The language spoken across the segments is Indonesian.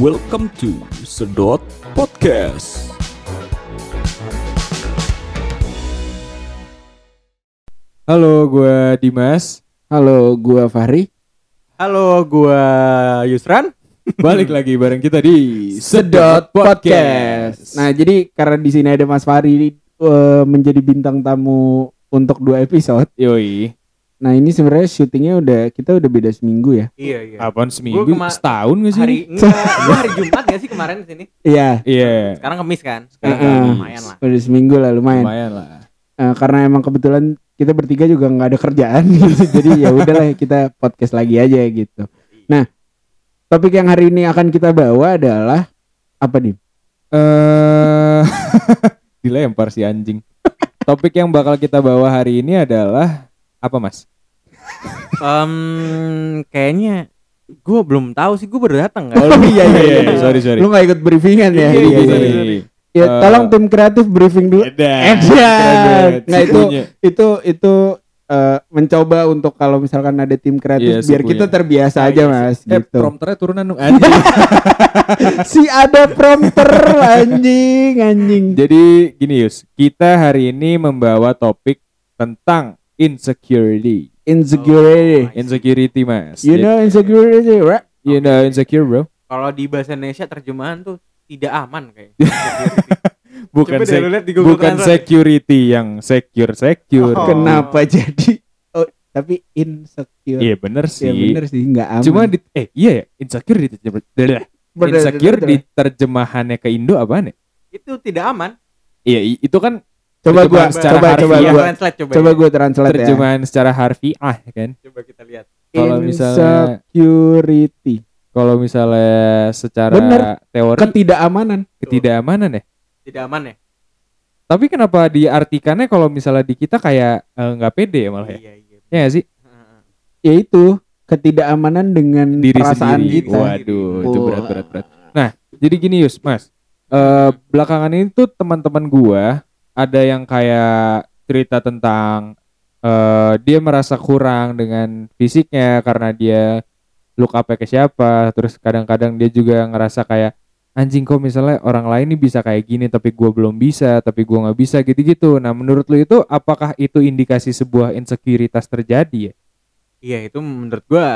Welcome to Sedot Podcast. Halo, gue Dimas. Halo, gua Fahri. Halo, gua Yusran. Balik lagi bareng kita di Sedot Podcast. Nah, jadi karena di sini ada Mas Fahri eh, menjadi bintang tamu untuk dua episode. Yoi. Nah, ini sebenarnya syutingnya udah kita udah beda seminggu ya. Iya, iya. Apaan seminggu? Gua kema- Setahun gak sih? Hari enggak, hari Jumat gak sih kemarin di sini? Iya. Iya. Sekarang Kamis kan? Sekarang lumayan lah. Udah seminggu lah lumayan. Lumayan lah. Eh, karena emang kebetulan kita bertiga juga nggak ada kerjaan gitu. Jadi ya udahlah kita podcast lagi aja gitu. Nah, topik yang hari ini akan kita bawa adalah apa nih? Eh dilempar si anjing. Topik yang bakal kita bawa hari ini adalah apa, Mas? Em, kayaknya gua belum tahu sih, gua baru datang kan. Oh iya iya iya. Sorry, sorry. Lu nggak ikut briefingan ya? Iya, iya, gini. iya. Ya, Eh, tolong tim kreatif briefing dulu. Edan. Edan. Nah, itu itu itu eh, mencoba untuk kalau misalkan ada tim kreatif Iya, biar kita terbiasa Oh, aja iya mas Eh, gitu. prompternya turunan dong. Anjing. si ada prompter anjing anjing. Jadi gini Yus, kita hari ini membawa topik tentang insecurity. Insecurity. Insecurity, Mas. You know insecurity, right? You know insecure, bro? Kalau di bahasa Indonesia terjemahan tuh tidak aman kayak. Bukan Google bukan Translate. security yang secure secure. Oh. Kenapa jadi? Oh, tapi insecure. Iya bener sih. Ya bener sih, nggak aman. Cuma di eh iya ya, insecure di insecure di terjemahannya ke Indo apaan ya? Itu tidak aman. Iya, itu kan coba gua secara coba coba gua translate coba. coba ya. gua translate ya. terjemahan secara harfiah kan. Coba kita lihat. Kalau misalnya insecurity, kalau misalnya secara Bener. teori ketidakamanan. ketidakamanan ya. Tidak aman ya? Tapi kenapa diartikannya kalau misalnya di kita kayak eh, nggak pede ya malah ya? Iya, iya. Ya sih? Heeh. Yaitu ketidakamanan dengan Diri perasaan sendiri. kita. Waduh, itu Oh. berat berat berat. Jadi gini Yus, Mas. Eh belakangan ini tuh teman-teman gua ada yang kayak cerita tentang eh dia merasa kurang dengan fisiknya karena dia look up ke siapa, terus kadang-kadang dia juga ngerasa kayak anjing kok misalnya orang lain nih bisa kayak gini tapi gua belum bisa, tapi gua nggak bisa gitu-gitu. Nah, menurut lu itu apakah itu indikasi sebuah insekuritas terjadi ya? Iya, itu menurut gua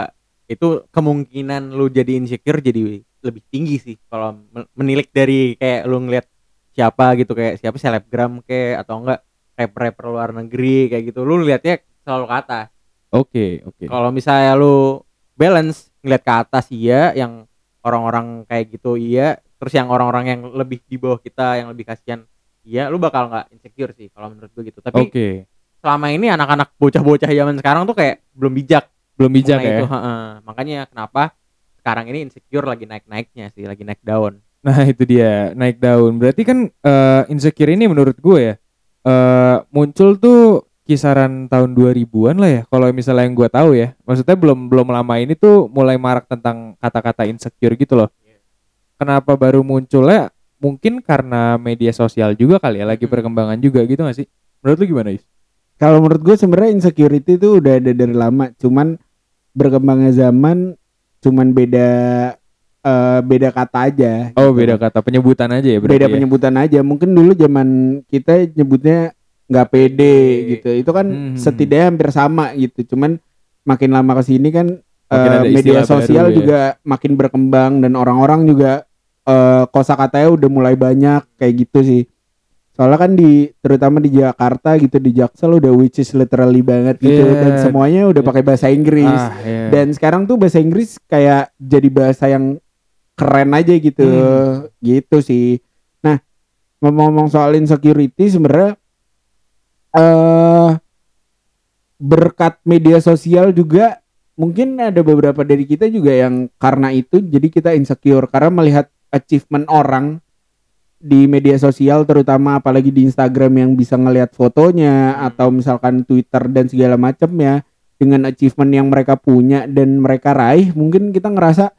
itu kemungkinan lu jadi insecure jadi lebih tinggi sih kalau men- menilik dari kayak lu ngeliat siapa gitu kayak siapa selebgram kayak atau enggak rapper-rapper luar negeri kayak gitu lu lihatnya selalu ke atas Oke, oke. kalau misalnya lu balance ngeliat ke atas iya yang orang-orang kayak gitu iya terus yang orang-orang yang lebih di bawah kita yang lebih kasihan iya lu bakal nggak insecure sih kalau menurut gue gitu tapi Oke. selama ini anak-anak bocah-bocah zaman sekarang tuh kayak belum bijak Belum bijak ya. itu, heeh. makanya kenapa sekarang ini insecure lagi naik-naiknya sih lagi naik daun Nah itu dia naik daun. Berarti kan eh, insecure ini menurut gue ya eh muncul tuh kisaran tahun 2000-an lah ya. Kalau misalnya yang gue tahu ya, maksudnya belum belum lama ini tuh mulai marak tentang kata-kata insecure gitu loh. Kenapa baru munculnya? Mungkin karena media sosial juga kali ya, lagi Hmm. perkembangan juga gitu gak sih? Menurut lu gimana Is? Kalau menurut gue sebenarnya insecurity itu udah ada dari lama, cuman berkembangnya zaman cuman beda eh, beda kata aja. Oh gitu. beda kata penyebutan aja ya Beda ya? penyebutan aja. Mungkin dulu zaman kita nyebutnya nggak pede gitu. Itu kan Hmm. setidaknya hampir sama gitu. Cuman makin lama ke sini kan ada media sosial ya. juga makin berkembang dan orang-orang juga eh kosakatanya udah mulai banyak kayak gitu sih. Soalnya kan di terutama di Jakarta gitu di Jaksel udah which is literally banget gitu Iya. dan semuanya udah pakai bahasa Inggris. Ah, iya. Dan sekarang tuh bahasa Inggris kayak jadi bahasa yang keren aja gitu. Hmm. Gitu sih. Nah, ngomong-ngomong soal insecurity sebenarnya eh berkat media sosial juga mungkin ada beberapa dari kita juga yang karena itu jadi kita insecure karena melihat achievement orang di media sosial terutama apalagi di Instagram yang bisa ngelihat fotonya Hmm. atau misalkan Twitter dan segala macamnya dengan achievement yang mereka punya dan mereka raih mungkin kita ngerasa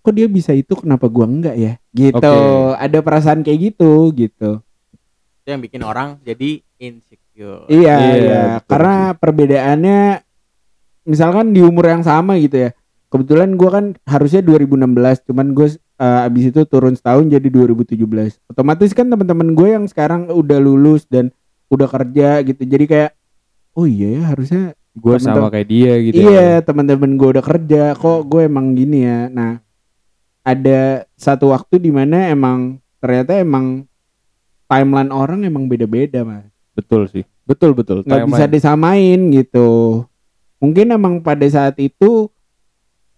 kok dia bisa itu kenapa gua enggak ya? Gitu. Oke. ada perasaan kayak gitu gitu. Itu yang bikin orang jadi insecure. Iya Iya, iya. betul karena perbedaannya misalkan di umur yang sama gitu ya. Kebetulan gua kan harusnya 2016 cuman gue eh, abis itu turun setahun jadi 2017 otomatis kan teman-teman gue yang sekarang udah lulus dan udah kerja gitu. Jadi kayak oh iya ya harusnya gue sama kayak dia gitu iya teman-teman gue udah kerja kok gue emang gini ya. Nah ada satu waktu di mana emang ternyata emang timeline orang emang beda-beda mas. Betul sih. Betul betul. Nggak bisa disamain gitu. Mungkin emang pada saat itu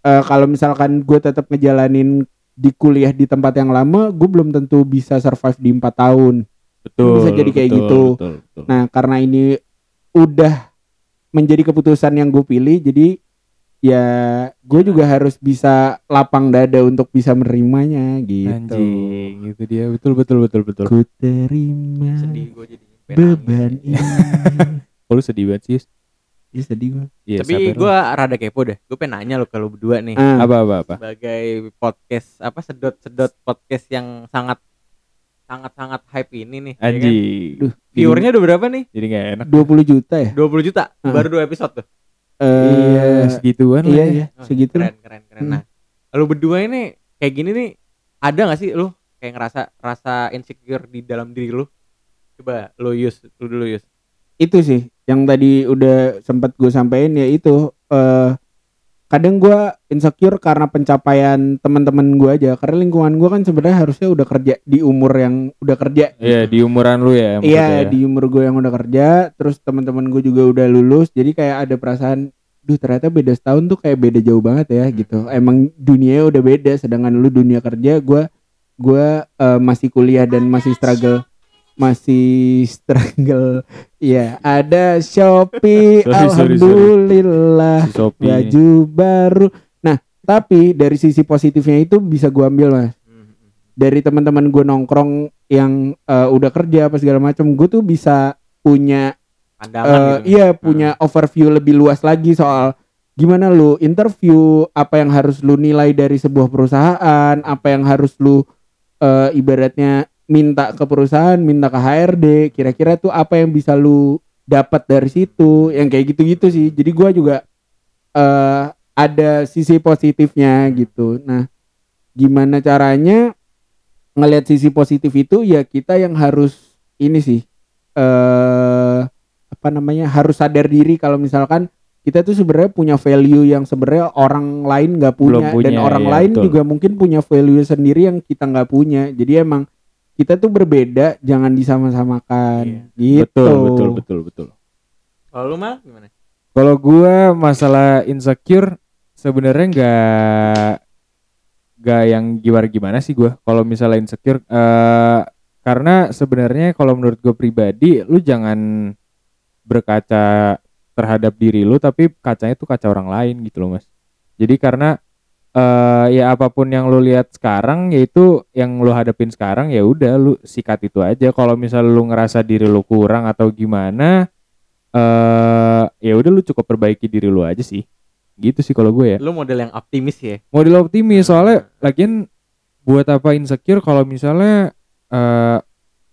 eh, kalau misalkan gue tetap ngejalanin di kuliah di tempat yang lama gue belum tentu bisa survive di empat tahun. Betul bisa jadi kayak betul, gitu. betul, betul. nah karena ini udah menjadi keputusan yang gue pilih jadi ya gue juga harus bisa lapang dada untuk bisa menerimanya gitu. Anjing itu dia. Betul betul betul betul. Ku terima sedih gue jadi beban ini. Oh, lu sedih banget sih Yus. ya sedih gue Iya, tapi gue rada kepo deh. Gue pengen nanya lo kalau berdua nih. Ah, apa apa apa? Sebagai podcast apa sedot sedot podcast yang sangat sangat sangat hype ini nih ya kan? anjing. Duh, viewernya udah berapa nih? Jadi gak enak. 20 juta ya? 20 juta? Ah. baru dua episode tuh Eh, iya segituan lah iya ya. iya Oh, segitu lah. keren keren keren Hmm. nah lu berdua ini kayak gini nih ada gak sih lu kayak ngerasa rasa insecure di dalam diri lu coba lu use lu dulu use itu sih yang tadi udah sempat gue sampein ya itu eh kadang gue insecure karena pencapaian teman-teman gue aja karena lingkungan gue kan sebenarnya harusnya udah kerja di umur yang udah kerja. Iya di umuran lu ya iya ya. di umur gue yang udah kerja terus teman-teman gue juga udah lulus jadi kayak ada perasaan duh ternyata beda setahun tuh kayak beda jauh banget ya gitu. Emang dunia udah beda sedangkan lu dunia kerja gue gue eh, masih kuliah dan masih struggle masih struggle. Ya ada Shopee. Sorry, sorry, sorry. alhamdulillah. Si Shopee. Baju baru. Nah tapi dari sisi positifnya itu bisa gue ambil mas. Hmm, hmm. dari teman-teman gue nongkrong yang eh, udah kerja apa segala macam gue tuh bisa punya pandangan eh, gitu iya punya overview lebih luas lagi soal gimana lu interview apa yang harus lu nilai dari sebuah perusahaan apa yang harus lu eh, ibaratnya minta ke perusahaan minta ke HRD kira-kira tuh apa yang bisa lu dapat dari situ yang kayak gitu-gitu sih. Jadi gua juga eh ada sisi positifnya gitu. Nah gimana caranya ngelihat sisi positif itu? Ya kita yang harus ini sih eh apa namanya harus sadar diri kalau misalkan kita tuh sebenarnya punya value yang sebenarnya orang lain nggak punya, Belum punya, dan orang iya, lain betul. juga mungkin punya value sendiri yang kita nggak punya. Jadi emang kita tuh berbeda jangan disama-samakan. Gitu. Betul betul betul betul. Kalau lu mal gimana? Kalau gua masalah insecure sebenarnya nggak nggak yang gimana gimana sih gua. Kalau misalnya insecure eh karena sebenarnya kalau menurut gue pribadi lu jangan berkaca terhadap diri lu tapi kacanya tuh kaca orang lain gitu loh mas. Jadi karena eh ya apa pun yang lu lihat sekarang yaitu yang lu hadapin sekarang ya udah lu sikat itu aja. Kalau misal lu ngerasa diri lu kurang atau gimana eh ya udah lu cukup perbaiki diri lu aja sih. Gitu sih kalau gue ya. Lu model yang optimis ya? Model optimis soalnya lagian buat apa insecure kalau misalnya eh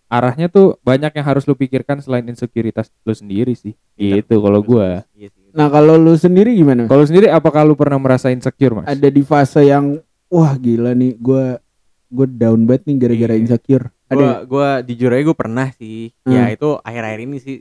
arahnya tuh banyak yang harus lu pikirkan selain insekuritas lu sendiri sih. Gitu kalau gue. Iya sih. Nah kalau lu sendiri gimana kalau sendiri apakah lu pernah merasa insecure mas? Ada di fase yang wah gila nih gua gue down banget nih gara-gara Iya. insecure. Ada gua jujur aja gue pernah sih. Hmm. ya itu akhir-akhir ini sih.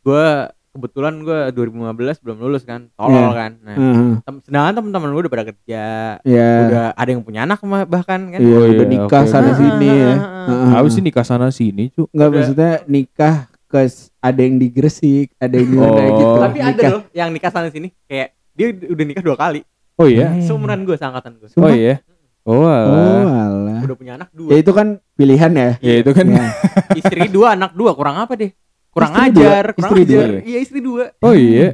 Gua kebetulan gua 2015 belum lulus kan. Tolol Iya. kan. Nah Heeh. tem- sedangkan teman-teman gue udah pada kerja. Ya udah ada yang punya anak mah bahkan kan. Iya, Oh, udah iya, nikah oke, sana sini ya. Ah, ah, ah. Heeh. Tahu sih nikah sana sini cu Enggak maksudnya nikah ke ada yang di Gresik, ada yang di mana Oh. gitu. tapi ada Nikah. loh yang nikah sana sini kayak dia udah nikah dua kali oh iya Hmm. seumuran gue seangkatan gue oh iya oh Oh, alah. alah. udah punya anak Ya dua itu kan pilihan ya. ya itu kan Ya. istri dua anak dua kurang apa deh kurang Istri dua? ajar kurang Istri dua? ajar iya istri dua oh iya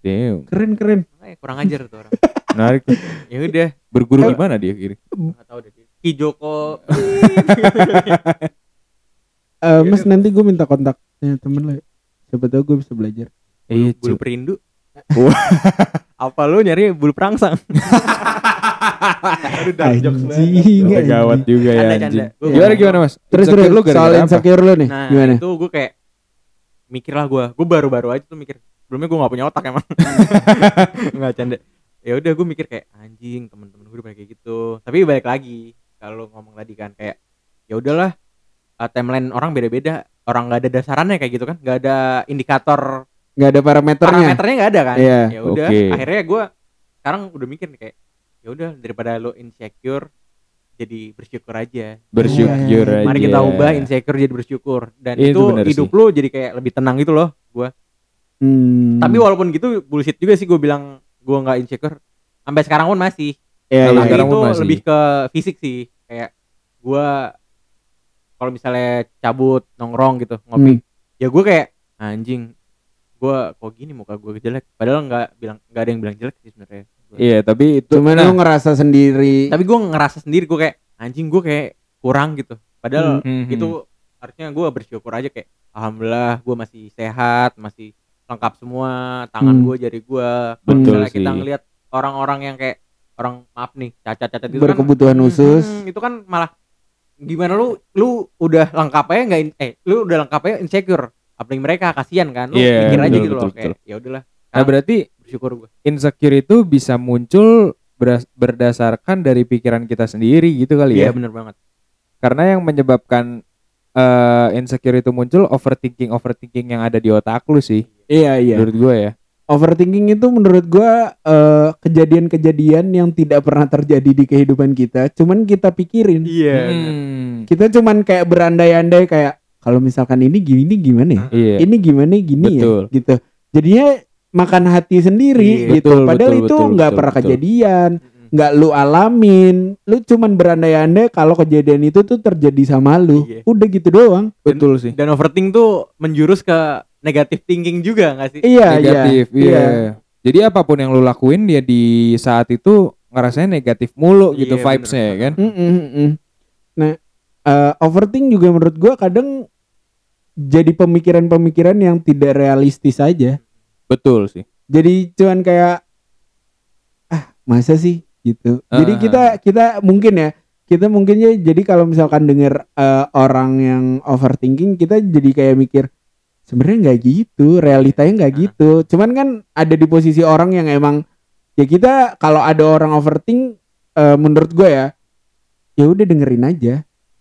Damn, Keren keren. Kurang ajar tuh orang menarik ya udah berguru Eh. di mana dia kiri nggak tahu deh Ki Joko Eh, mas nanti gue minta kontaknya temen lo. ya. Siapa tahu gue bisa belajar. iya bulu cu perindu apa lu nyari bulu perangsang Aduh, dark jokes banget. Anjing. Gawat juga ya Canda, anjing gimana gimana mas Terus terus lu gara-gara soal apa? insecure lu nih. nah gimana? itu gue kayak mikir lah gue gue baru-baru aja tuh mikir sebelumnya gue gak punya otak emang nggak canda ya udah gue mikir kayak anjing temen-temen gue udah kayak gitu tapi balik lagi kalau ngomong tadi kan kayak ya udahlah uh, timeline orang beda-beda orang nggak ada dasarannya kayak gitu kan nggak ada indikator nggak ada parameternya parameternya nggak ada kan Iya, ya udah oke. akhirnya gue sekarang udah mikir nih kayak ya udah daripada lo insecure jadi bersyukur aja bersyukur Iya. aja mari kita ubah insecure jadi bersyukur dan Itu itu, hidup sih. lo jadi kayak lebih tenang gitu loh gue Hmm. tapi walaupun gitu bullshit juga sih gue bilang gue nggak insecure sampai sekarang pun masih Iya, Kalau iya. tapi sekarang itu pun masih. lebih ke fisik sih kayak gue kalau misalnya cabut nongkrong gitu ngopi. Hmm. ya gue kayak anjing gue kok gini muka gue jelek? Padahal nggak bilang nggak ada yang bilang jelek sih sebenarnya. Iya tapi itu cuman nah, lu ngerasa sendiri. Tapi gue ngerasa sendiri gue kayak anjing gue kayak kurang gitu. Padahal Hmm, hmm, itu harusnya gue bersyukur aja kayak alhamdulillah gue masih sehat masih lengkap semua tangan Hmm. gue jari gue Betul misalnya kita sih. ngelihat orang-orang yang kayak orang maaf nih cacat-cacat itu kan berkebutuhan Hmm, khusus. hmm, itu kan malah gimana lu lu udah lengkap aja nggak eh lu udah lengkap aja insecure. Apalagi mereka kasihan kan? Lu Iya, mikir aja betul, gitu loh betul, kayak ya udahlah nah berarti bersyukur gue insecure itu bisa muncul berdasarkan dari pikiran kita sendiri gitu kali iya ya? bener banget. Karena yang menyebabkan eh, insecure itu muncul overthinking overthinking yang ada di otak lu sih. Iya iya. Menurut gue ya overthinking itu menurut gua eh, kejadian-kejadian yang tidak pernah terjadi di kehidupan kita cuman kita pikirin. Iya Hmm, kita cuman kayak berandai-andai kayak kalau misalkan ini gini gimana ya? Iya. Ini gimana gini Betul. ya gitu. Jadinya makan hati sendiri Iya, gitu. Betul, padahal betul, itu nggak pernah betul. kejadian nggak lu alamin. Lu cuman berandai-andai kalau kejadian itu tuh terjadi sama lu. Iya. udah gitu doang. Betul sih. dan overthink tuh menjurus ke negatif thinking juga nggak sih iya negatif iya, iya. iya. jadi apa pun yang lu lakuin dia di saat itu ngerasain negatif mulu gitu Iya, vibesnya ya bener. kan Mm, mm, mm. Nah, eh, overthink juga menurut gua kadang jadi pemikiran-pemikiran yang tidak realistis aja. betul sih Jadi cuman kayak ah masa sih gitu. Jadi Ah. kita kita mungkin ya kita mungkin ya jadi kalau misalkan denger eh, orang yang overthinking kita jadi kayak mikir sebenarnya nggak gitu, realitanya nggak Ah. gitu. Cuman kan ada di posisi orang yang emang ya kita kalau ada orang overthink eh, menurut gue ya ya udah dengerin aja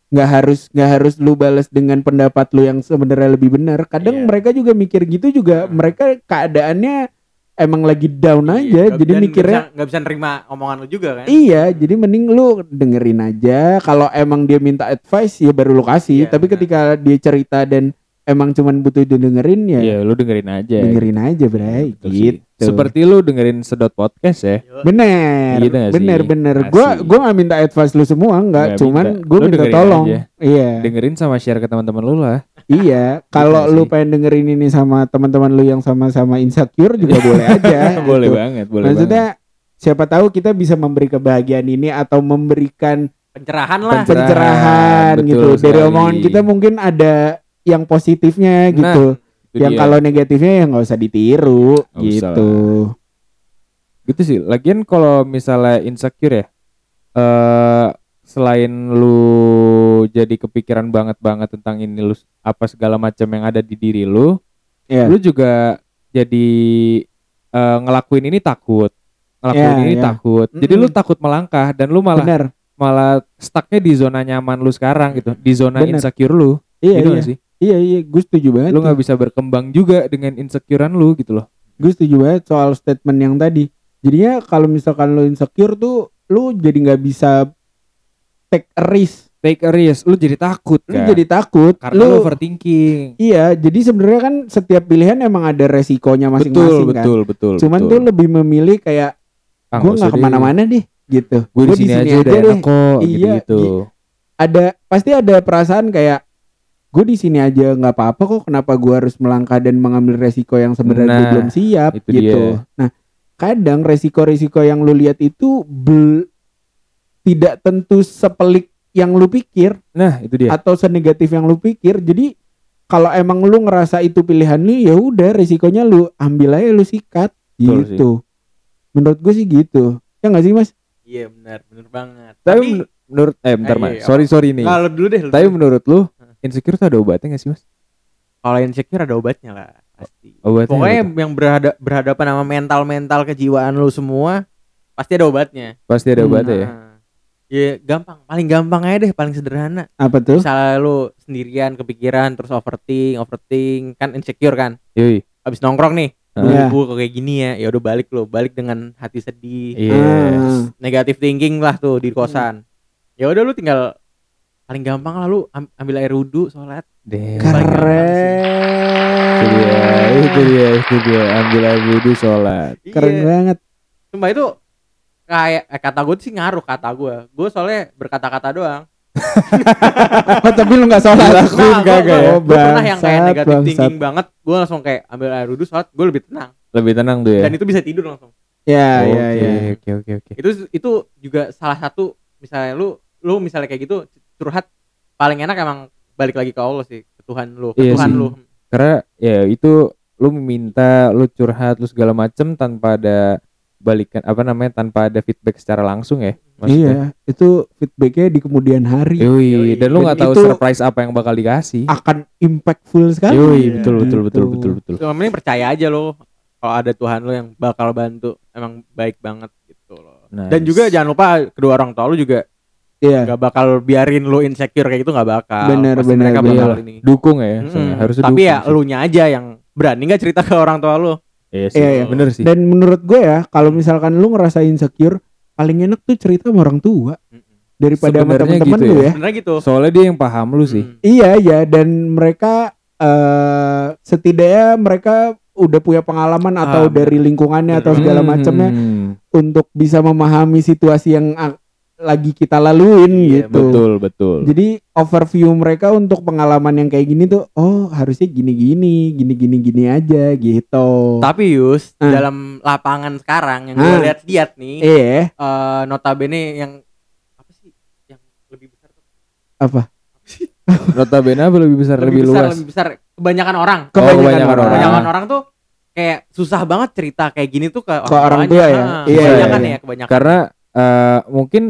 nggak harus nggak harus lu balas dengan pendapat lu yang sebenarnya lebih benar kadang Iya. mereka juga mikir gitu juga Hmm. mereka keadaannya emang lagi down aja Iya, jadi dan mikirnya nggak bisa, bisa nerima omongan lu juga kan Iya, jadi mending lu dengerin aja. Kalau emang dia minta advice ya baru lu kasih. Iya, Tapi benar. ketika dia cerita dan emang cuman butuh didengerin ya Iya, lu dengerin aja. dengerin aja, Bray. Betul sih. Gitu. Seperti lu dengerin sedot podcast ya. Bener, Gitu bener, bener. Asik. Gua gua nggak minta advice lu semua, enggak. Nggak Cuman minta. gua Lu minta tolong. aja. Iya, Dengerin sama share ke teman-teman lu lah. iya. Kalau Gitu lu sih. pengen dengerin ini sama teman-teman lu yang sama-sama insecure juga boleh aja. boleh gitu. banget, boleh Maksudnya siapa tahu kita bisa memberi kebahagiaan ini atau memberikan pencerahan lah Pencerahan. pencerahan betul gitu dari sekali. omongan kita mungkin ada yang positifnya Nah, gitu. Itu yang kalau negatifnya ya nggak usah ditiru Nggak usah gitu. gitu sih. Lagian kalau misalnya insecure ya, eh selain lu jadi kepikiran banget banget tentang ini lu apa segala macam yang ada di diri lu, ya lu juga jadi eh, ngelakuin ini takut, ngelakuin Ya, ini ya. takut. Jadi lu takut melangkah dan lu malah benar. malah stucknya di zona nyaman lu sekarang gitu, di zona Bener. insecure lu, iya gitu iya. sih? Iya iya gue setuju banget Lu nggak bisa berkembang juga dengan insecurean lu gitu loh. gue setuju banget soal statement yang tadi jadinya kalau misalkan lu insecure tuh lu jadi nggak bisa take a risk Take a risk, lu jadi takut lu kan? jadi takut karena lu, lu overthinking. iya jadi sebenarnya kan setiap pilihan emang ada resikonya Betul, masing-masing kan betul, betul. cuman betul. tuh lebih memilih kayak Ah, gue nggak deh. ke mana-mana deh gitu Gue di sini aja udah enak kok Iya, gitu. ada pasti ada perasaan kayak gue di sini aja nggak apa-apa kok kenapa gue harus melangkah dan mengambil resiko yang sebenarnya gue Nah, belum siap itu gitu. dia. Nah kadang resiko-resiko yang lu lihat itu bel- tidak tentu sepelik yang lu pikir Nah, itu dia. atau senegatif yang lu pikir. Jadi kalau emang lu ngerasa itu pilihan lu ya udah resikonya lu ambil aja lu sikat Betul gitu. Menurut gue sih gitu. Ya nggak sih mas? iya benar benar banget Tapi men- menurut eh bentar Eh, Mas. iya, sorry sorry nih. kalau dulu deh lu Tapi dulu. menurut lu insecure tuh ada obatnya gak sih, Mas? kalau insecure ada obatnya lah pasti Obatnya pokoknya yang berhada- berhadapan sama mental mental kejiwaan lu semua pasti ada obatnya Pasti ada Hmm. obatnya ya. Nah, Ya gampang, paling gampang aja deh, paling sederhana. Apa tuh? Misalnya lu sendirian kepikiran terus overthink, overthink kan insecure kan. Yoi. Habis nongkrong nih, gue kayak gini ya, ya udah balik lo, balik dengan hati sedih, Yes. Ah. negatif thinking lah tuh di kosan. Ya udah lu tinggal paling gampang lah lu am- ambil air wudhu, sholat. Gampang Itu dia, Keren. itu dia, itu dia. Ambil air wudhu sholat. Keren Iya. banget. Sumpah itu kayak eh, kata gue sih ngaruh kata gue. Gue soalnya berkata-kata doang. Oh, tapi lu nggak sholat. Nah, kagak ya? Oh, Gue pernah yang kayak negatif bangsat. thinking banget. Gue langsung kayak ambil air wudhu, sholat, gue lebih tenang. Lebih tenang tuh ya. Dan itu bisa tidur langsung. Ya, ya, ya. Oke, oke, oke. Itu itu juga salah satu misalnya lu lu misalnya kayak gitu curhat paling enak emang balik lagi ke Allah sih, ke Tuhan lu, ke Iya Tuhan sih. lu. Karena ya itu lu meminta, lu curhat, lu segala macem tanpa ada balikan apa namanya tanpa ada feedback secara langsung ya. Iya, itu feedbacknya di kemudian hari Yoi, Yoi. dan lu Dan nggak tahu surprise apa yang bakal dikasih. akan impactful sekali. Yoi, betul betul Gitu. betul betul betul. Yang penting percaya aja lo kalau ada Tuhan lo yang bakal bantu, emang baik banget gitu loh. Dan Nice. juga jangan lupa kedua orang tua lu juga Iya. nggak bakal biarin lu insecure kayak gitu nggak bakal. Bener, Pasti bener, mereka bener. bakal ini. Dukung ya, soalnya harusnya Tapi dukung ya sih. lu nya aja yang berani nggak cerita ke orang tua lu. Iya sih, Iya, iya. bener sih. Dan menurut gue ya, kalau misalkan lu ngerasa insecure, paling enak tuh cerita sama orang tua daripada sama teman-teman gitu lu ya. ya. Sebenarnya gitu. Soalnya dia yang paham lu sih. Hmm. Iya, iya dan mereka eh setidaknya mereka udah punya pengalaman atau bener. dari lingkungannya atau segala Hmm, macamnya hmm, untuk bisa memahami situasi yang lagi kita laluin Iya, gitu. Betul, betul. Jadi overview mereka untuk pengalaman yang kayak gini tuh, oh harusnya gini-gini, gini-gini gini aja gitu. Tapi Yus, Ah. dalam lapangan sekarang yang gue Ah. lihat-lihat nih, Eh, eh, notabene yang apa sih yang lebih besar tuh? apa? Notabene apa lebih besar, lebih, besar, luas. lebih besar. Kebanyakan orang. Kebanyakan, kebanyakan orang. orang. Kebanyakan orang tuh kayak susah banget cerita kayak gini tuh ke orang, Ke orang tua ya? Ah, Iya, kebanyakan iya. ya, kebanyakan. Karena eh, mungkin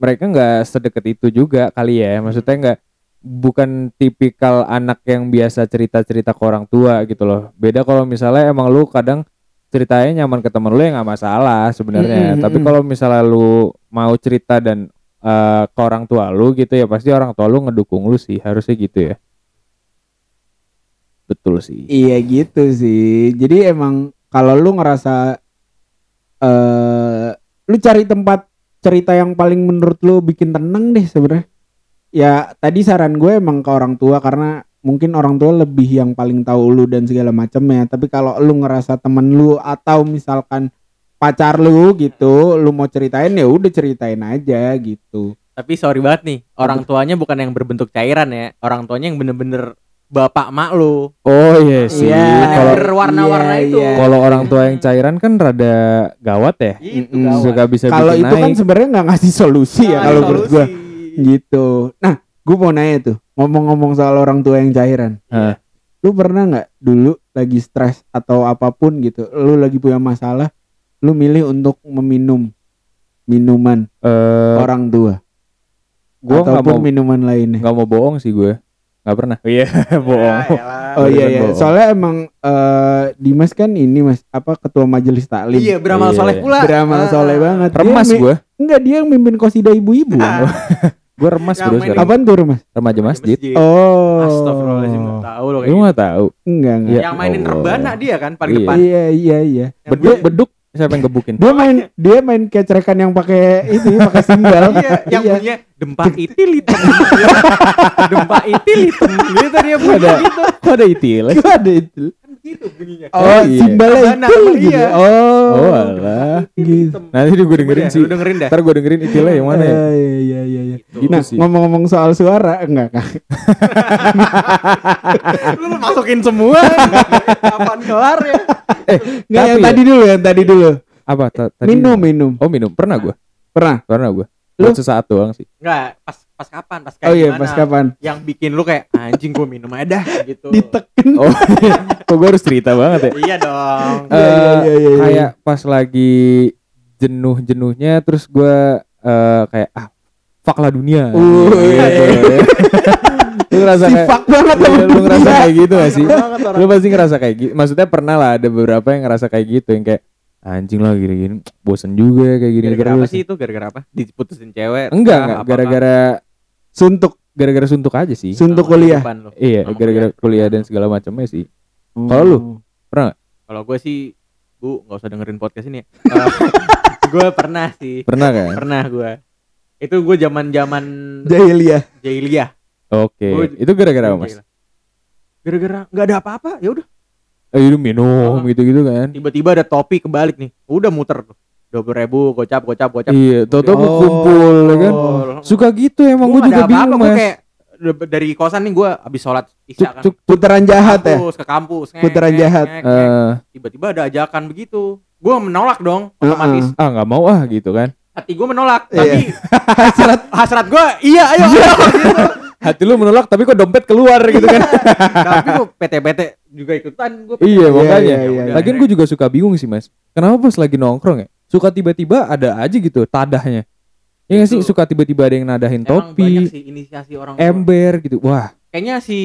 mereka nggak sedekat itu juga kali ya. Maksudnya nggak bukan tipikal anak yang biasa cerita-cerita ke orang tua gitu loh. Beda kalau misalnya emang lu kadang ceritanya nyaman ke temen lu ya nggak masalah sebenarnya. Mm-mm, Tapi mm-mm. kalau misalnya lu mau cerita dan eh, ke orang tua lu gitu ya pasti orang tua lu ngedukung lu sih harusnya gitu ya. Betul sih. Iya gitu sih. Jadi emang kalau lu ngerasa eh lu cari tempat cerita yang paling menurut lu bikin tenang deh sebenarnya. Ya tadi saran gue emang ke orang tua karena mungkin orang tua lebih yang paling tahu lu dan segala macamnya. Tapi kalau lu ngerasa temen lu atau misalkan pacar lu gitu, lu mau ceritain ya udah ceritain aja gitu. Tapi sorry banget nih, orang tuanya bukan yang berbentuk cairan ya. Orang tuanya yang bener-bener bapak mak lu. Oh iya sih. Iya. Kalau berwarna-warna Iya, itu. iya. kalau orang tua yang cairan kan rada gawat ya. Itu gawat. Suka bisa Kalau itu kan naik. sebenarnya nggak ngasih solusi ya Nah, kalau solusi. menurut gua. gitu. Nah, gue mau nanya tuh, ngomong-ngomong soal orang tua yang cairan. Hah. Lu pernah nggak dulu lagi stres atau apa pun gitu, lu lagi punya masalah, lu milih untuk meminum minuman Eh, orang tua gua ataupun mau minuman lainnya? nggak mau bohong sih gue. Nggak pernah. Iya, bohong. Oh iya beneran iya, bohong. soalnya emang eh, Dimas kan ini mas apa ketua majelis taklim. Iya, beramal Iya. soleh pula. Beramal Ah. soleh banget. Remas gue. Enggak dia yang mimpin kosida ibu-ibu. Gue remas Yang bro sekarang. Apaan tuh remas? Remaja masjid. Oh. Astagfirullahaladzim, tahu loh kayak Lu gitu. nggak tahu. Enggak enggak. Ya Yang mainin Allah. rebana dia kan paling Iya. depan. Iya iya iya. Yang Beduk, beduk. Siapa yang gebukin? Dia main dia main kecerekan yang pakai itu pakai singgal. Iya, yang Iya. punya dempa itil hitam. dempa itil. Gitu dia bunyi Ada. gitu. Kok ada? Gua ada itu. Kan gitu bunyinya. Oh, iya. simbalnya Rebana, itu gitu. iya. Oh. Oh alah. Gitu. Nanti gue dengerin sih. Lu dengerin dah. Ntar gue dengerin itilnya yang mana ya? Eh, Iya iya iya. Gitu Nah, sih. ngomong-ngomong soal suara enggak Kak? lu masukin semua. Kapan kelar ya? Enggak yang ya- tadi dulu yang tadi dulu. Apa? tadi- Minum minum. Oh minum. Pernah gue. Pernah? Pernah gue. Lu? Buat sesaat doang sih. Enggak, pas pas kapan? Pas kayak Oh iya, gimana? pas kapan? Yang bikin lu kayak anjing gua minum aja dah gitu. Diteken. Oh, kok gue harus cerita banget ya? Iya dong. Iya, iya, Eh, iya, iya. kayak pas lagi jenuh-jenuhnya terus gue eh, kayak ah fuck lah dunia Uh, iya, Gitu. lu ngerasa Si kayak fuck banget Iya, sama lu ngerasa kayak gitu gak sih Banget orang. lu pasti ngerasa kayak gitu maksudnya pernah lah ada beberapa yang ngerasa kayak gitu yang kayak anjing lah gini-gini bosen juga kayak gini Gara-gara apa sih itu? Gara-gara apa? Diputusin cewek? enggak enggak gara-gara Suntuk, gara-gara suntuk aja sih suntuk sama kuliah. iya gara-gara kuliah dan segala macamnya sih Kalau lu? Oh. Kalau gue sih, bu nggak usah dengerin podcast ini. ya. gue pernah sih, pernah kan pernah gue. Itu gue zaman zaman Jahiliyah. jahiliyah. oke Gua- itu gara-gara apa mas. Gara-gara nggak ada apa-apa, ya udah. eh minum gitu-gitu kan Tiba-tiba ada topi kebalik nih, udah muter tuh. Dua puluh ribu, gocap, gocap, gocap. iya toto Oh. kumpul ya kan suka gitu emang Gua gue juga bingung mas kayak dari kosan nih gue abis sholat isya kan. Putaran jahat ya. ke kampus. Putaran jahat. Eh, Tiba-tiba ada ajakan begitu. Gue menolak dong, otomatis. ah nggak mau ah gitu kan Hati gue menolak, Iya. tapi Hasrat hasrat gue iya ayo. ayo, gitu. hati lu menolak tapi kok dompet keluar gitu kan tapi gue PT-PT juga ikutan gue. iya makanya iya, iya, iya. lagian gue juga suka bingung sih mas kenapa pas lagi nongkrong ya suka tiba-tiba ada aja gitu tadahnya ya nggak sih suka tiba-tiba ada yang nadahin Emang banyak topi sih inisiasi orang tua. ember gitu wah Kayaknya si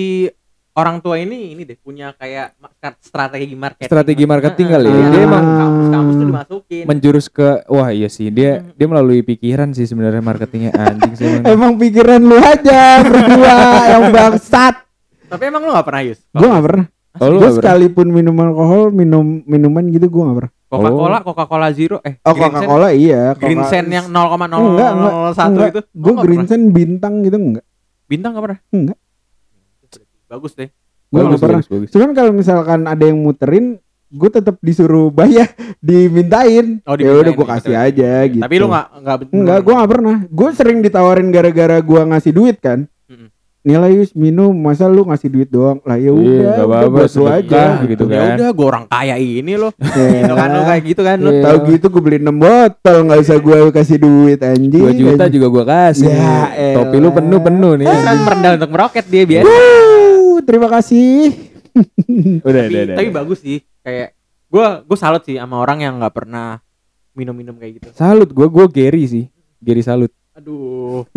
orang tua ini ini deh punya kayak strategi marketing. Strategi marketing kali ya. Dia emang- kampus-kampus tuh dimasukin. menjurus ke wah iya sih dia Hmm. dia melalui pikiran sih sebenarnya marketingnya anjing sih emang. emang pikiran lu aja berdua yang bangsat. Tapi emang lu gak pernah Yus? Gua gak pernah. Oh, lu Gue nggak pernah? sekalipun minum alkohol, minum minuman gitu gua gak pernah. Coca-Cola, Coca-Cola Zero, eh Oh Green Sen- Coca-Cola iya. Green Sen yang 0,001 Enggak, enggak, itu. Gue Green Sen bintang gitu enggak. bintang gak pernah? Enggak. Bagus deh. Gue Bagus, gak pernah. bagus. Cuman kalau misalkan ada yang muterin, gue tetap disuruh bayar, dimintain. Oh, ya udah gue kasih aja gitu. Tapi lu gak enggak Enggak, gue gak pernah. Gue sering ditawarin gara-gara gue ngasih duit kan. Nilai Yus minum, masa lu ngasih duit doang? Lah ya Iya, udah, nggak udah apa-apa, buat lu aja. gitu Ya kan. udah gua orang kaya ini loh. Ya. Gitu kan lu kayak gitu kan lu. Iya. Tahu gitu gue beli 6 botol, nggak usah gue kasih duit anjing. 2 juta juga gua kasih Ya topi lu elah. penuh-penuh nih Kan merendah untuk meroket dia biasa. Wuh, terima kasih. udah tapi, udah udah tapi bagus sih kayak gua gua salut sih sama orang yang nggak pernah minum-minum kayak gitu. salut gua gua Gary sih Gary salut Aduh.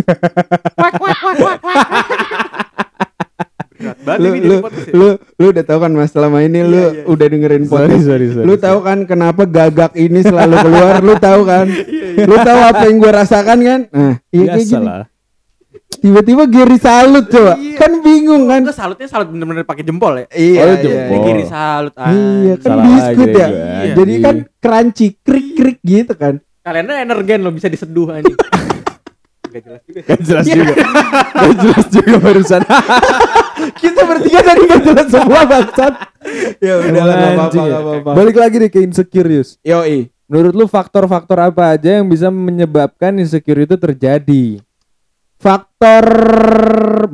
Wak, wak, wak, wak, wak. Berat banget Lu, ini lu, ya. lu, lu udah tahu kan mas selama ini lu Iya, iya. udah dengerin sorry podcast. sorry sorry Lu tahu kan kenapa gagak ini selalu keluar? lu tahu kan? Lu tahu apa yang gue rasakan kan? Nah, iya kayak biasa gini. lah Tiba-tiba Gary salut coba. Iya. Kan bingung kan? Gua salutnya salut bener-bener pakai jempol ya. Iya, Oh, iya, jempol. Iya. kiri salut. Iya, anjing. kan Salah biskuit aja ya. Iya. Jadi kan crunchy, krik-krik gitu kan. Kalian energen lo bisa diseduh anjing. Gak jelas juga. Gak jelas juga Gak jelas juga barusan Kita bertiga tadi gak jelas semua bangsat. ya udah lah, nggak apa-apa, apa-apa. Balik lagi deh ke insecure Yus Yoi. Menurut lu faktor-faktor apa aja yang bisa menyebabkan insecure itu terjadi? faktor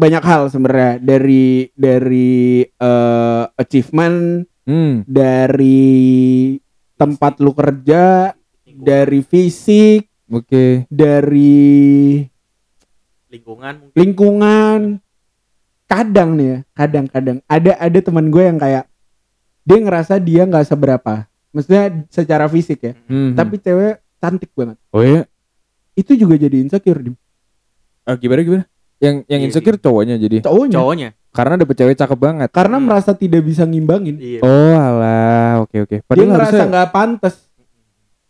banyak hal sebenarnya dari dari eh, achievement Hmm, dari tempat lu kerja dari fisik oke. dari Lingkungan mungkin. lingkungan kadang nih ya kadang-kadang ada ada teman gue yang kayak dia ngerasa dia nggak seberapa maksudnya secara fisik ya Hmm, tapi cewek cantik banget oh iya, itu juga jadi insecure Dim. Ah, gimana gimana? Yang yang Iya insecure cowoknya jadi cowoknya Cowoknya. karena dapet cewek cakep banget. karena Hmm. merasa tidak bisa ngimbangin Iya. Oh alah, oke oke. dia Padahal ngerasa harusnya. nggak pantas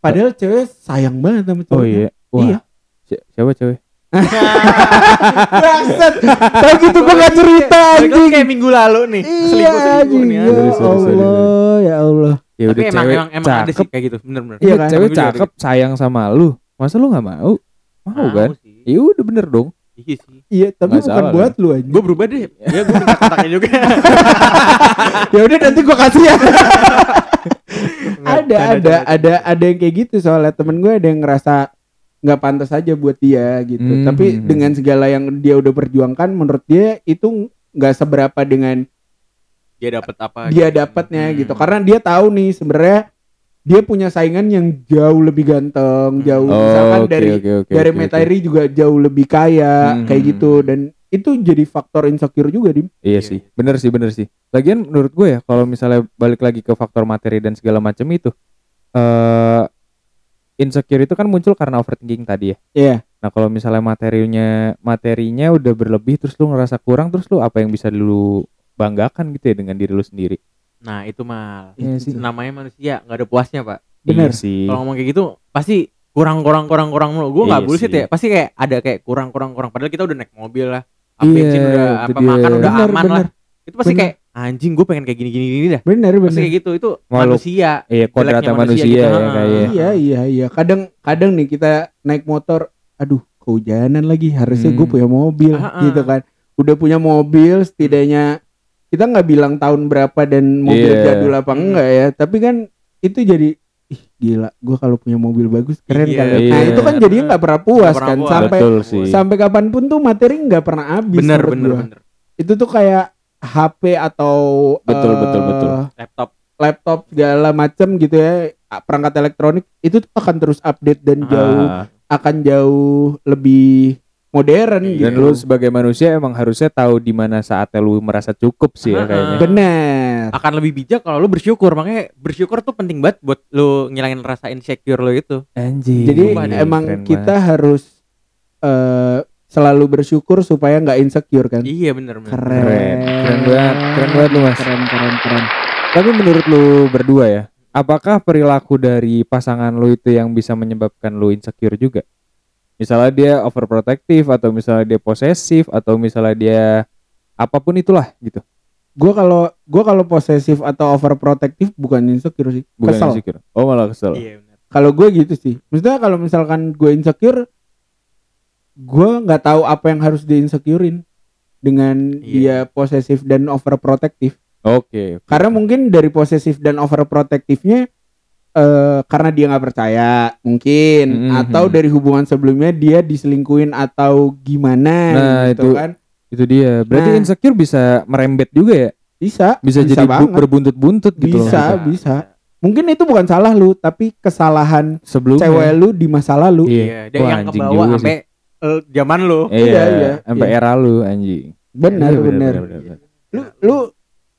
padahal cewek sayang banget sama cowok Oh iya. Wah. Iya. Si- Siapa cewek? Bangsat. Tahu gitu gua gak cerita lagi anjing. kayak minggu lalu nih. Iya anjing. nih, Ya Allah, ya Allah. Ya Tapi udah emang cewek emang emang ada cakep. sih kayak gitu, bener-bener. Iya Iya kan? Cewek ada cakep sayang sama lu. Masa lu nggak mau? Mau Mau kan? sih. Ya udah bener dong. Iya sih. Iya, tapi Nggak bukan salah, buat lu anjing. Gue berubah deh. Ya gue minta kontaknya juga. Ya udah nanti gua kasih ya. ada ada ada ada yang kayak gitu soalnya temen gue ada yang ngerasa nggak pantas aja buat dia gitu. Hmm. Tapi dengan segala yang dia udah perjuangkan menurut dia itu nggak seberapa dengan Dia dapat apa? dia gitu. dapatnya Hmm. gitu. Karena dia tahu nih sebenarnya dia punya saingan yang jauh lebih ganteng, jauh Oh, misalkan oke, dari oke, oke, dari oke, oke. Matahari juga jauh lebih kaya Hmm. kayak gitu dan itu jadi faktor insecure juga dim. Iya Iya. sih, bener sih, bener sih. Lagian menurut gue ya, kalau misalnya balik lagi ke faktor materi dan segala macam itu, eh insecure itu kan muncul karena overthinking tadi ya. Iya. Nah kalau misalnya materinya materinya udah berlebih, terus lu ngerasa kurang, terus lu apa yang bisa lu banggakan gitu ya dengan diri lu sendiri? Nah itu mal. Iya sih. Namanya manusia nggak ada puasnya pak. Bener. Iya sih. Kalau ngomong kayak gitu pasti kurang kurang kurang kurang mulu. Gue nggak Iya bullshit sih. ya. Pasti kayak ada kayak kurang kurang kurang. Padahal kita udah naik mobil lah. Iya, bensin udah itu apa dia. makan udah Bener, aman bener. lah. Itu pasti Bener. kayak anjing gue pengen kayak gini gini gini dah. Bener Pasti bener. kayak gitu. Itu Walau- manusia. Iya, kodratnya manusia, manusia gitu, ya kayak. Iya iya iya. Kadang kadang nih kita naik motor, aduh kehujanan lagi. Harusnya gue Hmm. punya mobil Ah, ah. gitu kan. Udah punya mobil setidaknya kita nggak bilang tahun berapa dan mobil Iya. jadul apa enggak ya. Tapi kan itu jadi ih gila. Gue kalau punya mobil bagus keren Iya. kali. Nah Iya. itu kan jadinya nggak pernah puas pernah kan. puas. Sampai Betul sih. sampai kapan pun tuh materi nggak pernah habis. Bener bener gua. bener. Itu tuh kayak HP atau Betul, eh, betul, betul. Laptop. laptop segala macam gitu ya perangkat elektronik itu tuh akan terus update dan jauh Ah, akan jauh lebih modern Iya. dan gitu. lu sebagai manusia emang harusnya tahu di mana saatnya lu merasa cukup sih ya kayaknya. Bener. Akan lebih bijak kalau lu bersyukur. Makanya bersyukur tuh penting banget buat lu ngilangin rasa insecure lu itu. Anjing. Jadi emang keren kita banget. harus eh, selalu bersyukur supaya nggak insecure kan. Iya bener bener. Keren. Keren. Keren banget. Keren banget lu, Mas. Keren keren keren. Tapi menurut lu berdua ya, apakah perilaku dari pasangan lu itu yang bisa menyebabkan lu insecure juga? Misalnya dia overprotective atau misalnya dia posesif atau misalnya dia apa pun itulah gitu. Gue kalau gua kalau posesif atau overprotective bukan insecure sih. Bukan Kesel. insecure. Oh malah kesel. Iya bener. Kalau gue gitu sih. Maksudnya kalau misalkan gue insecure, gue nggak tahu apa yang harus di insecurein dengan Iya. dia posesif dan overprotective. Oke. oke. Karena mungkin dari posesif dan overprotectivenya eh karena dia nggak percaya mungkin Mhm. atau dari hubungan sebelumnya dia diselingkuin atau gimana Nah, gitu itu- kan itu dia. Berarti Nah. insecure bisa merembet juga ya? bisa Bisa, jadi bu- banget. berbuntut-buntut gitu loh. Bisa. bisa. mungkin itu bukan salah lu tapi kesalahan Sebelumnya. cewek lu di masa lalu Iya. Iya, dan Wah, yang kebawa sampai eh, zaman lu. Iya, Iya, iya, Sampai iya. era lu anjing. benar Iya, benar benar. lu lu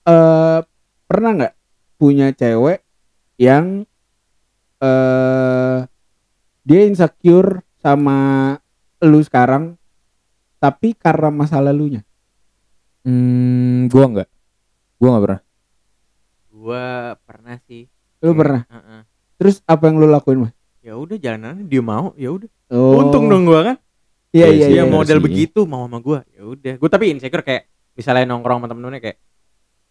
eh pernah nggak punya cewek yang eh dia insecure sama lu sekarang tapi karena masa lalunya Hmm, gua enggak. Gua enggak pernah. Gua pernah sih. lu pernah Heeh. terus apa yang lu lakuin mas Ya udah jalanan dia mau, ya udah. oh. Untung dong gua kan. iya Iya iya iya Dia model sih. begitu mau sama gua. Ya udah. Gua tapi insecure kayak misalnya nongkrong sama temen-temennya kayak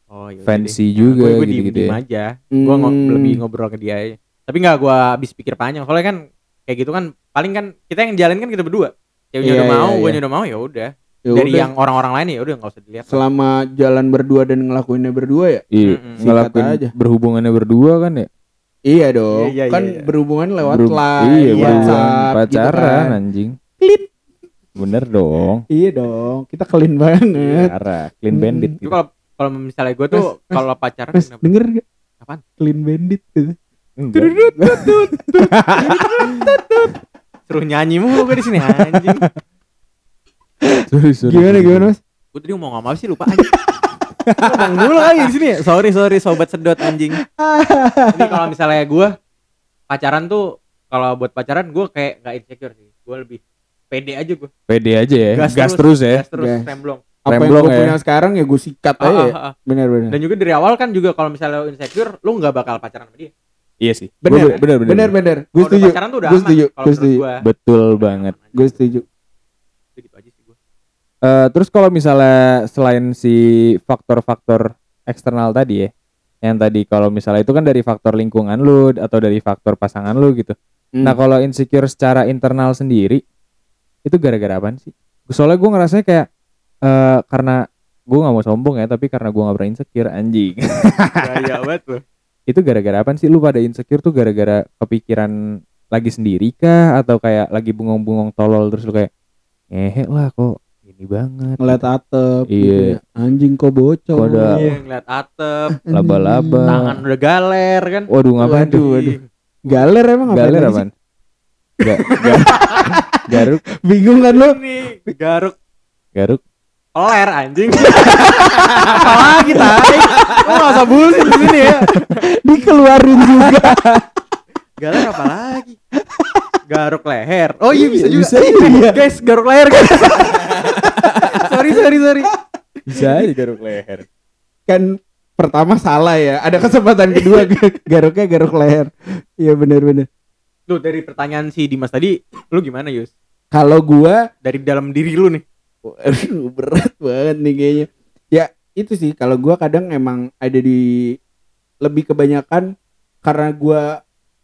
oh ya Fancy deh. juga Gue gitu-gitu diem, ya. aja. Hmm. lebih ngobrol ke dia aja. Tapi nggak gua habis pikir panjang. Soalnya kan kayak gitu kan paling kan kita yang jalan kan kita berdua. Ceweknya Iya, udah mau, iya, gua iya. udah mau ya udah. Ya Dari udah, yang orang-orang lain ya udah nggak usah dilihat. selama jalan berdua dan ngelakuinnya berdua ya Iya, Mm-mm. ngelakuin aja. berhubungannya berdua kan ya? iya dong Iya, iya, kan iya, iya. berhubungan lewat Berhub- line iya, berhubungan WhatsApp gitu pacaran kan. anjing. Bener dong. iya dong kita clean banget Parah, clean Hmm. bandit Itu gitu. kalau kalau misalnya gua tuh kalau pacaran Mas denger gak Apaan? clean bandit gitu Enggak. Suruh nyanyi mulu gua di sini anjing. Sorry, sorry, gimana sorry. gimana mas Gue tadi ngomong apa sih lupa anjing. Ngomong mulu lagi di sini. ya. Sorry sorry sobat sedot anjing. Ini kalau misalnya gue pacaran tuh kalau buat pacaran gue kayak nggak insecure sih. Gue lebih pede aja gue. Pede aja ya. Gas Gas, terus. terus, ya. Gas terus Gas. remblong. apa yang Remblong gue ya. punya sekarang ya gue sikat Ah, aja ah, ya. ah, ah. benar benar Dan juga dari awal kan juga kalau misalnya lo insecure, lo nggak bakal pacaran sama dia. Iya sih. Bener, bener, bener. benar benar gue setuju pacaran tuh udah Gua aman. setuju, menurut setuju. gua. Betul banget. gue setuju gitu aja sih gue. Eh, terus kalau misalnya selain si faktor-faktor eksternal tadi ya, yang tadi kalau misalnya itu kan dari faktor lingkungan lu atau dari faktor pasangan lu gitu. Hmm. Nah kalau insecure secara internal sendiri, itu gara-gara apa sih? Soalnya gue ngerasanya kayak eh karena gue nggak mau sombong ya, tapi karena gue nggak pernah insecure anjing. Gaya banget lo. Itu gara-gara apa sih? Lu pada insecure tuh gara-gara kepikiran lagi sendiri kah? Atau kayak lagi bungong-bungong tolol terus lu kayak ngehe lah kok ini banget. ngeliat atep Iya. gitu ya. anjing kok bocor Iya ngeliat atep, Laba-laba. tangan udah galer kan. Waduh ngapain tuh? Waduh, galer emang ngapain Galer? Ga, ga- garuk, bingung kan lu Nih garuk garuk. Peler anjing. Apalagi tai. Lo gak usah bullshit di sini ya. dikeluarin juga Galer apa lagi? Garuk leher. Oh iya bisa juga. bisa, iya. Guys, garuk leher guys. sorry sorry sorry. Bisa aja garuk leher. kan pertama salah ya. Ada kesempatan kedua garuknya garuk leher. Iya benar-benar. Lu dari pertanyaan si Dimas tadi, lu gimana Yus? Kalau gua Dari dalam diri lu nih. Waduh, berat banget nih kayaknya. Ya, itu sih kalau gua kadang emang ada di lebih kebanyakan karena gua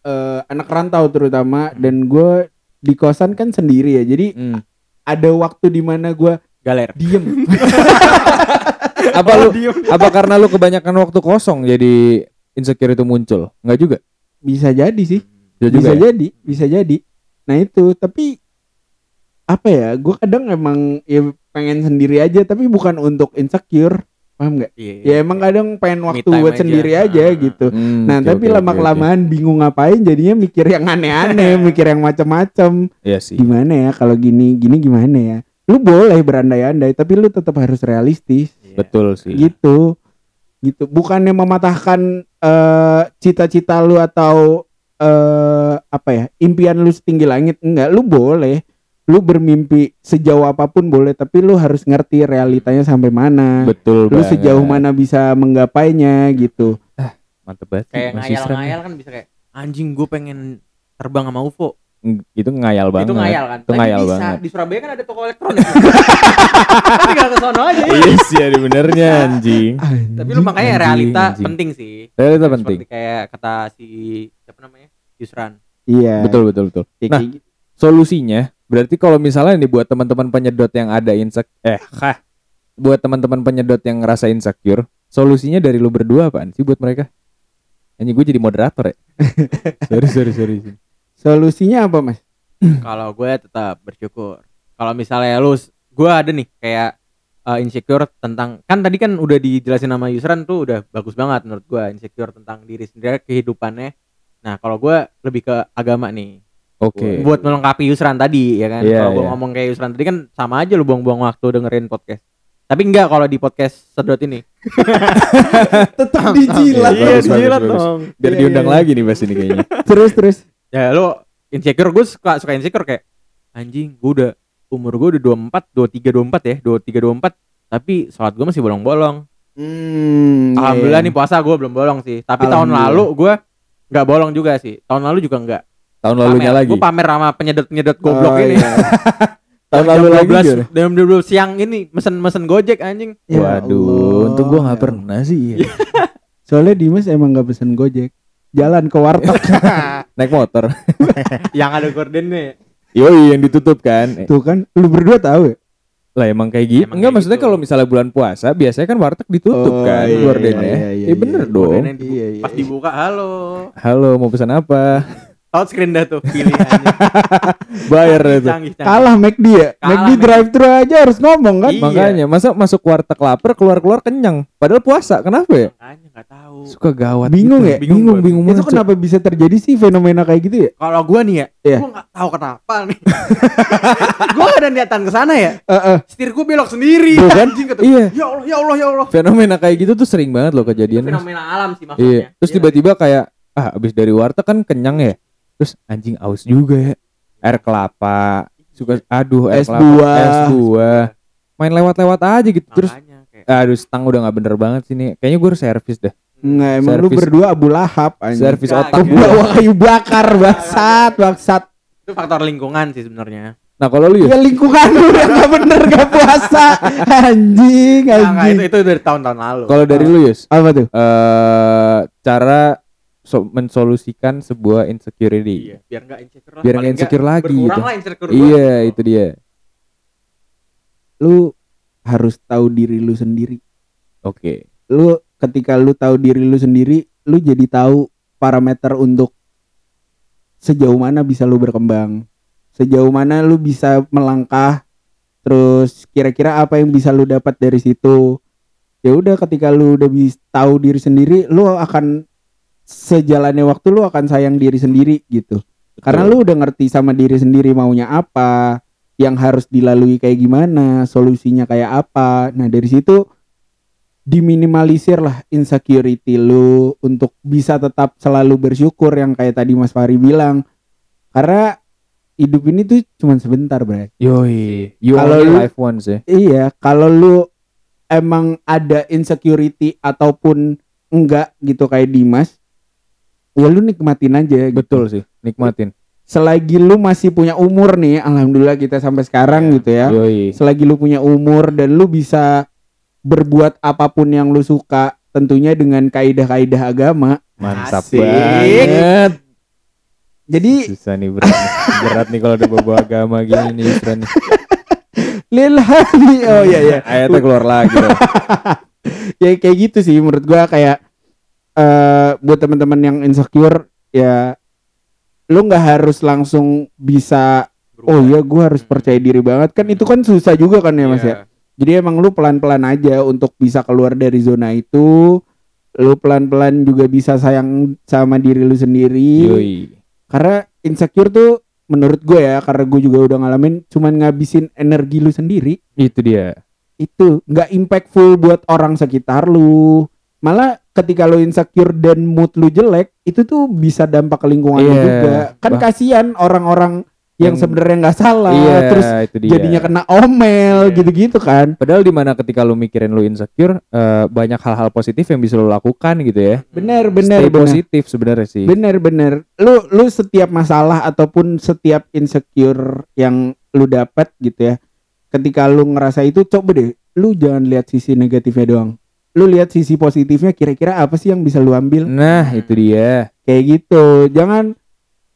eh, anak rantau terutama dan gua di kosan kan sendiri ya. Jadi Hmm. ada waktu di mana gua Galer. diem. Apa lu apa karena lu kebanyakan waktu kosong jadi insecure itu muncul? Enggak juga. bisa jadi sih. Bisa juga. Bisa ya? jadi, bisa jadi. Nah, itu tapi apa ya? Gua kadang emang ya pengen sendiri aja tapi bukan untuk insecure. Paham nggak? Iya. Ya emang kadang pengen waktu buat aja. sendiri aja Ah. gitu. Hmm, Nah, oke, tapi oke, oke, lama-kelamaan bingung ngapain jadinya mikir yang aneh-aneh, mikir yang macam-macam. Iya sih. Gimana ya kalau gini, gini gimana ya? Lu boleh berandai-andai, tapi lu tetap harus realistis Iya. Betul sih. gitu. Gitu. Bukannya mematahkan eh, cita-cita lu atau eh apa ya? impian lu setinggi langit enggak, lu boleh. Lu bermimpi sejauh apa pun boleh, tapi lu harus ngerti realitanya sampai mana. Betul Lu banget. sejauh mana bisa menggapainya gitu. Mantep banget. sih, Kayak ngayal-ngayal kan bisa kayak anjing gue pengen terbang sama UFO. Itu ngayal banget. Itu ngayal kan. Itu Tapi ngayal bisa banget. di Surabaya kan ada toko elektronik. Tinggal ke sono aja. Iya sih ada benernya anjing. Tapi lu makanya Anjing, realita anjing. penting sih. Realita penting. Seperti kayak kata si siapa namanya? Yusran. Iya. Betul betul betul. Nah, gitu. solusinya berarti kalau misalnya nih buat teman-teman penyedot yang ada insecure eh hah buat teman-teman penyedot yang ngerasa insecure solusinya dari lu berdua apaan sih buat mereka Anjing gue jadi moderator ya sorry sorry sorry Solusinya apa, Mas? Kalau gue tetap bersyukur. Kalau misalnya lu gue ada nih kayak uh, insecure tentang kan tadi kan udah dijelasin sama Yusran tuh udah bagus banget menurut gue insecure tentang diri sendiri kehidupannya. Nah, kalau gue lebih ke agama nih. Oke Buat melengkapi Yusran tadi ya kan. Iya, kalau gue iya. ngomong kayak Yusran tadi kan sama aja lu buang-buang waktu dengerin podcast. Tapi enggak kalau di podcast sedot ini. Tetap dijilat. Iya, bagus, dijilat bagus, bagus. dong. biar Iya, diundang iya. lagi nih pas ini kayaknya Terus terus. Ya lu insecure gue suka suka insecure kayak anjing gue udah umur gue udah 24, 23, 24 ya, 23, 24 tapi sholat gue masih bolong-bolong. Hmm, Alhamdulillah iya. nih puasa gue belum bolong sih. Tapi tahun lalu gue nggak bolong juga sih. Tahun lalu juga enggak. Tahun lalunya lagi Gue pamer sama penyedot-penyedot goblok Oh, ini. iya. tahun lalu lagi? Jam 12 siang ini mesen-mesen Gojek anjing. Ya waduh Allah, untung gue nggak ya pernah sih iya. Soalnya Dimas emang gak pesen Gojek. Jalan ke warteg. naik motor yang ada gordennya. yoi yang ditutup kan Eh, Tuh kan lu berdua tahu ya? lah emang kayak gitu Emang enggak kayak maksudnya gitu. kalau misalnya bulan puasa biasanya kan warteg ditutup Oh, kan iya, gordennya iya, iya, Eh, bener iya. dong Iya, iya, Pas iya. dibuka halo. halo mau pesan apa Touchscreen dah tuh pilih anjing. bayar itu Canggih, canggih. Kalah McD ya. McD drive thru aja harus ngomong kan? Iya. Makanya masa masuk warteg lapar keluar-keluar kenyang padahal puasa kenapa ya? Makanya nggak tahu. Suka gawat Bingung gitu. ya? Bingung Bingung gua. bingung Itu kenapa bisa terjadi sih fenomena kayak gitu ya? Kalau gua nih ya, Iya. gua nggak tahu kenapa nih. gua ada niatan ke sana ya. Eh, eh. Setir gua belok sendiri. Kan? Anjing kata. Iya. Ya Allah, ya Allah, ya Allah. Fenomena kayak gitu tuh sering banget loh Itu kejadian. Mas. fenomena alam sih maksudnya. Iya. Terus Iya. tiba-tiba kayak ah abis dari warteg kan kenyang ya. Terus anjing aus juga ya. Air kelapa. Suka aduh air Es kelapa. buah. Es buah. Main lewat-lewat aja gitu. Terus Makanya kayak aduh stang udah nggak bener banget sih nih. Kayaknya gue harus servis dah. Nggak, emang lu Servis. berdua Abu Lahap anjing. Servis otak gue. Bawa kayu bakar bangsat, bangsat. itu faktor lingkungan sih sebenarnya. Nah kalau lu Ya ya lingkungan lu yang gak bener gak puasa. Anjing, Nah, nggak, anjing. itu itu dari tahun-tahun lalu. kalau dari lu Yus Apa tuh? eh cara so- mensolusikan sebuah insecurity. Iya, biar nggak insecure lah. Biar nggak insecure nggak lagi gitu. lah insecure gua. Iya, itu dia. Lu harus tahu diri lu sendiri. Oke. Lu ketika lu tahu diri lu sendiri, lu jadi tahu parameter untuk sejauh mana bisa lu berkembang. Sejauh mana lu bisa melangkah. Terus kira-kira apa yang bisa lu dapat dari situ. Ya udah ketika lu udah bisa tahu diri sendiri, lu akan sejalannya waktu lu akan sayang diri sendiri gitu. Karena lu udah ngerti sama diri sendiri maunya apa, yang harus dilalui kayak gimana, solusinya kayak apa. Nah, dari situ diminimalisir lah insecurity lu untuk bisa tetap selalu bersyukur yang kayak tadi Mas Fari bilang. Karena hidup ini tuh cuman sebentar, Bray. Yoi, you Kalau only lu- live once ya. Iya, kalau lu emang ada insecurity ataupun enggak gitu kayak Dimas, ya lu nikmatin aja. gitu. Betul sih, nikmatin. Selagi lu masih punya umur nih, alhamdulillah kita sampai sekarang gitu ya. Yoi. Selagi lu punya umur dan lu bisa berbuat apa pun yang lu suka, tentunya dengan kaidah-kaidah agama. Mantap Asik. banget. Jadi Susah nih berat nih. Berat nih kalau udah bawa agama gini nih Yusran nih. lillahi oh iya iya. Ayatnya keluar lagi ya kayak gitu sih menurut gua kayak eh buat teman-teman yang insecure ya lu nggak harus langsung bisa oh iya gua harus percaya diri banget. Kan itu kan susah juga kan ya mas ya? Jadi emang lu pelan-pelan aja untuk bisa keluar dari zona itu. Lu pelan-pelan juga bisa sayang sama diri lu sendiri. Yoi. karena insecure tuh menurut gue ya karena gue juga udah ngalamin cuman ngabisin energi lu sendiri. Itu dia. itu nggak impactful buat orang sekitar lu malah ketika lu insecure dan mood lu jelek itu tuh bisa dampak ke lingkungan Iya, juga. Kan bah- kasihan orang-orang yang, sebenarnya nggak salah iya, terus jadinya kena omel Iya. gitu-gitu kan. Padahal di mana ketika lu mikirin lu insecure, eh, banyak hal-hal positif yang bisa lu lakukan gitu ya. bener bener Stay bener. positif sebenarnya sih. bener bener. Lu lu setiap masalah ataupun setiap insecure yang lu dapat gitu ya ketika lu ngerasa itu coba deh lu jangan lihat sisi negatifnya doang lu lihat sisi positifnya kira-kira apa sih yang bisa lu ambil Nah, itu dia. kayak gitu jangan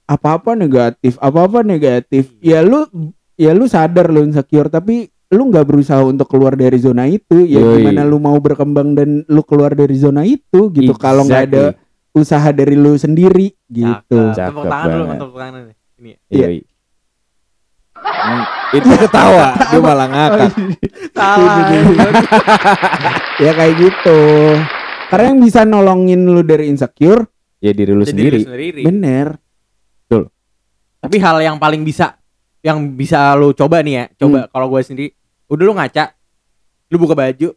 apa-apa negatif apa-apa negatif ya lu ya lu sadar lu insecure tapi lu nggak berusaha untuk keluar dari zona itu ya Yoi. gimana lu mau berkembang dan lu keluar dari zona itu gitu kalau nggak ada Exactly. usaha dari lu sendiri gitu Cakep Tepuk tangan dulu, tepuk tangan nih. Ini. Iya. Hmm, itu ketawa, dia malah ngakak. Salah. ya kayak gitu karena yang bisa nolongin lu dari insecure Ya diri lu sendiri. diri sendiri. bener Tapi hal yang paling bisa yang bisa lu coba nih ya, coba kalau gue sendiri, udah lu ngaca, lu buka baju,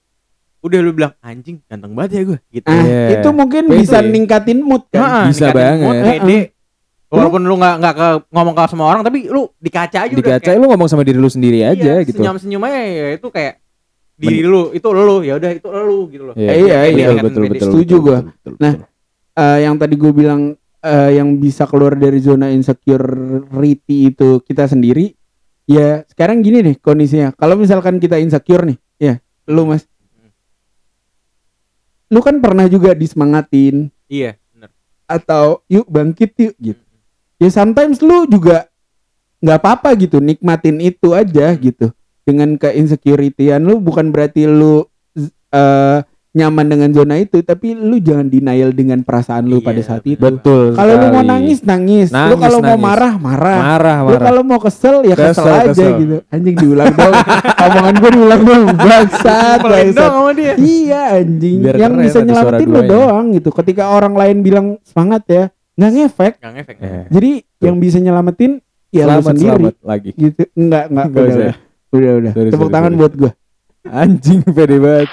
udah lu bilang anjing ganteng banget ya gue, gitu. ah Iya. itu mungkin Pede. bisa ningkatin mood kan bisa ningkatin banget. mood, pede. Walaupun lu nggak nggak ke ngomong ke semua orang, tapi lu di kaca aja Di udah kaca lu ngomong sama diri lu sendiri aja gitu. Senyum senyum aja ya itu kayak diri lu, itu lu, ya udah itu lu gitu loh. Iya, iya, betul, iya. betul, betul, Setuju betul, gua. betul, betul, Nah. Eh, yang tadi gue bilang eh, yang bisa keluar dari zona insecurity itu kita sendiri ya sekarang gini nih kondisinya kalau misalkan kita insecure nih ya lu mas lu kan pernah juga disemangatin Iya, benar. atau yuk bangkit yuk gitu ya sometimes lu juga nggak apa-apa gitu nikmatin itu aja gitu dengan ke insecurityan lu bukan berarti lu eh, nyaman dengan zona itu tapi lu jangan denial dengan perasaan lu Iya, pada saat itu betul. kalau lu mau sekali. nangis nangis, lu Nangis, kalau mau nangis. marah marah marah, lu marah. kalau mau kesel ya kesel, Kesel, aja kesel. gitu anjing diulang dong omongan gue diulang dong bangsat bangsat. Iya anjing Biar Yang bisa nyelamatin lu doang gitu Ketika orang lain bilang semangat ya nggak ngefek Gak ngefek. Eh, Jadi yang bisa nyelamatin Ya lu selamat, sendiri selamat lagi. gitu Enggak enggak Nggak udah, usah udah udah udah Sorry, Tepuk sorry, tangan sorry. buat gua Anjing pede banget.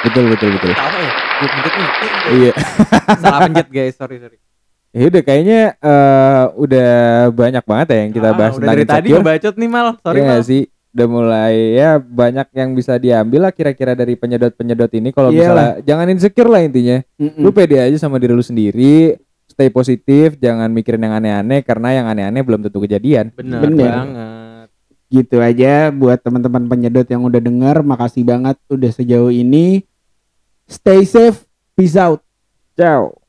Betul, betul, betul. Apa ya? Gue nih. Iya. Salah pencet guys, sorry sorry. Ya udah kayaknya eh, udah banyak banget ya yang kita Ah, bahas udah tentang dari tadi ngebacot nih mal, sorry Iya mal. nggak sih? Udah mulai ya banyak yang bisa diambil lah kira-kira dari penyedot-penyedot ini kalau Iyalah. misalnya jangan insecure lah intinya. Mm-mm. Lu pede aja sama diri lu sendiri, stay positif, jangan mikirin yang aneh-aneh karena yang aneh-aneh belum tentu kejadian. Bener. banget. Gitu aja buat teman-teman penyedot yang udah denger Makasih banget udah sejauh ini Stay safe Peace out Ciao.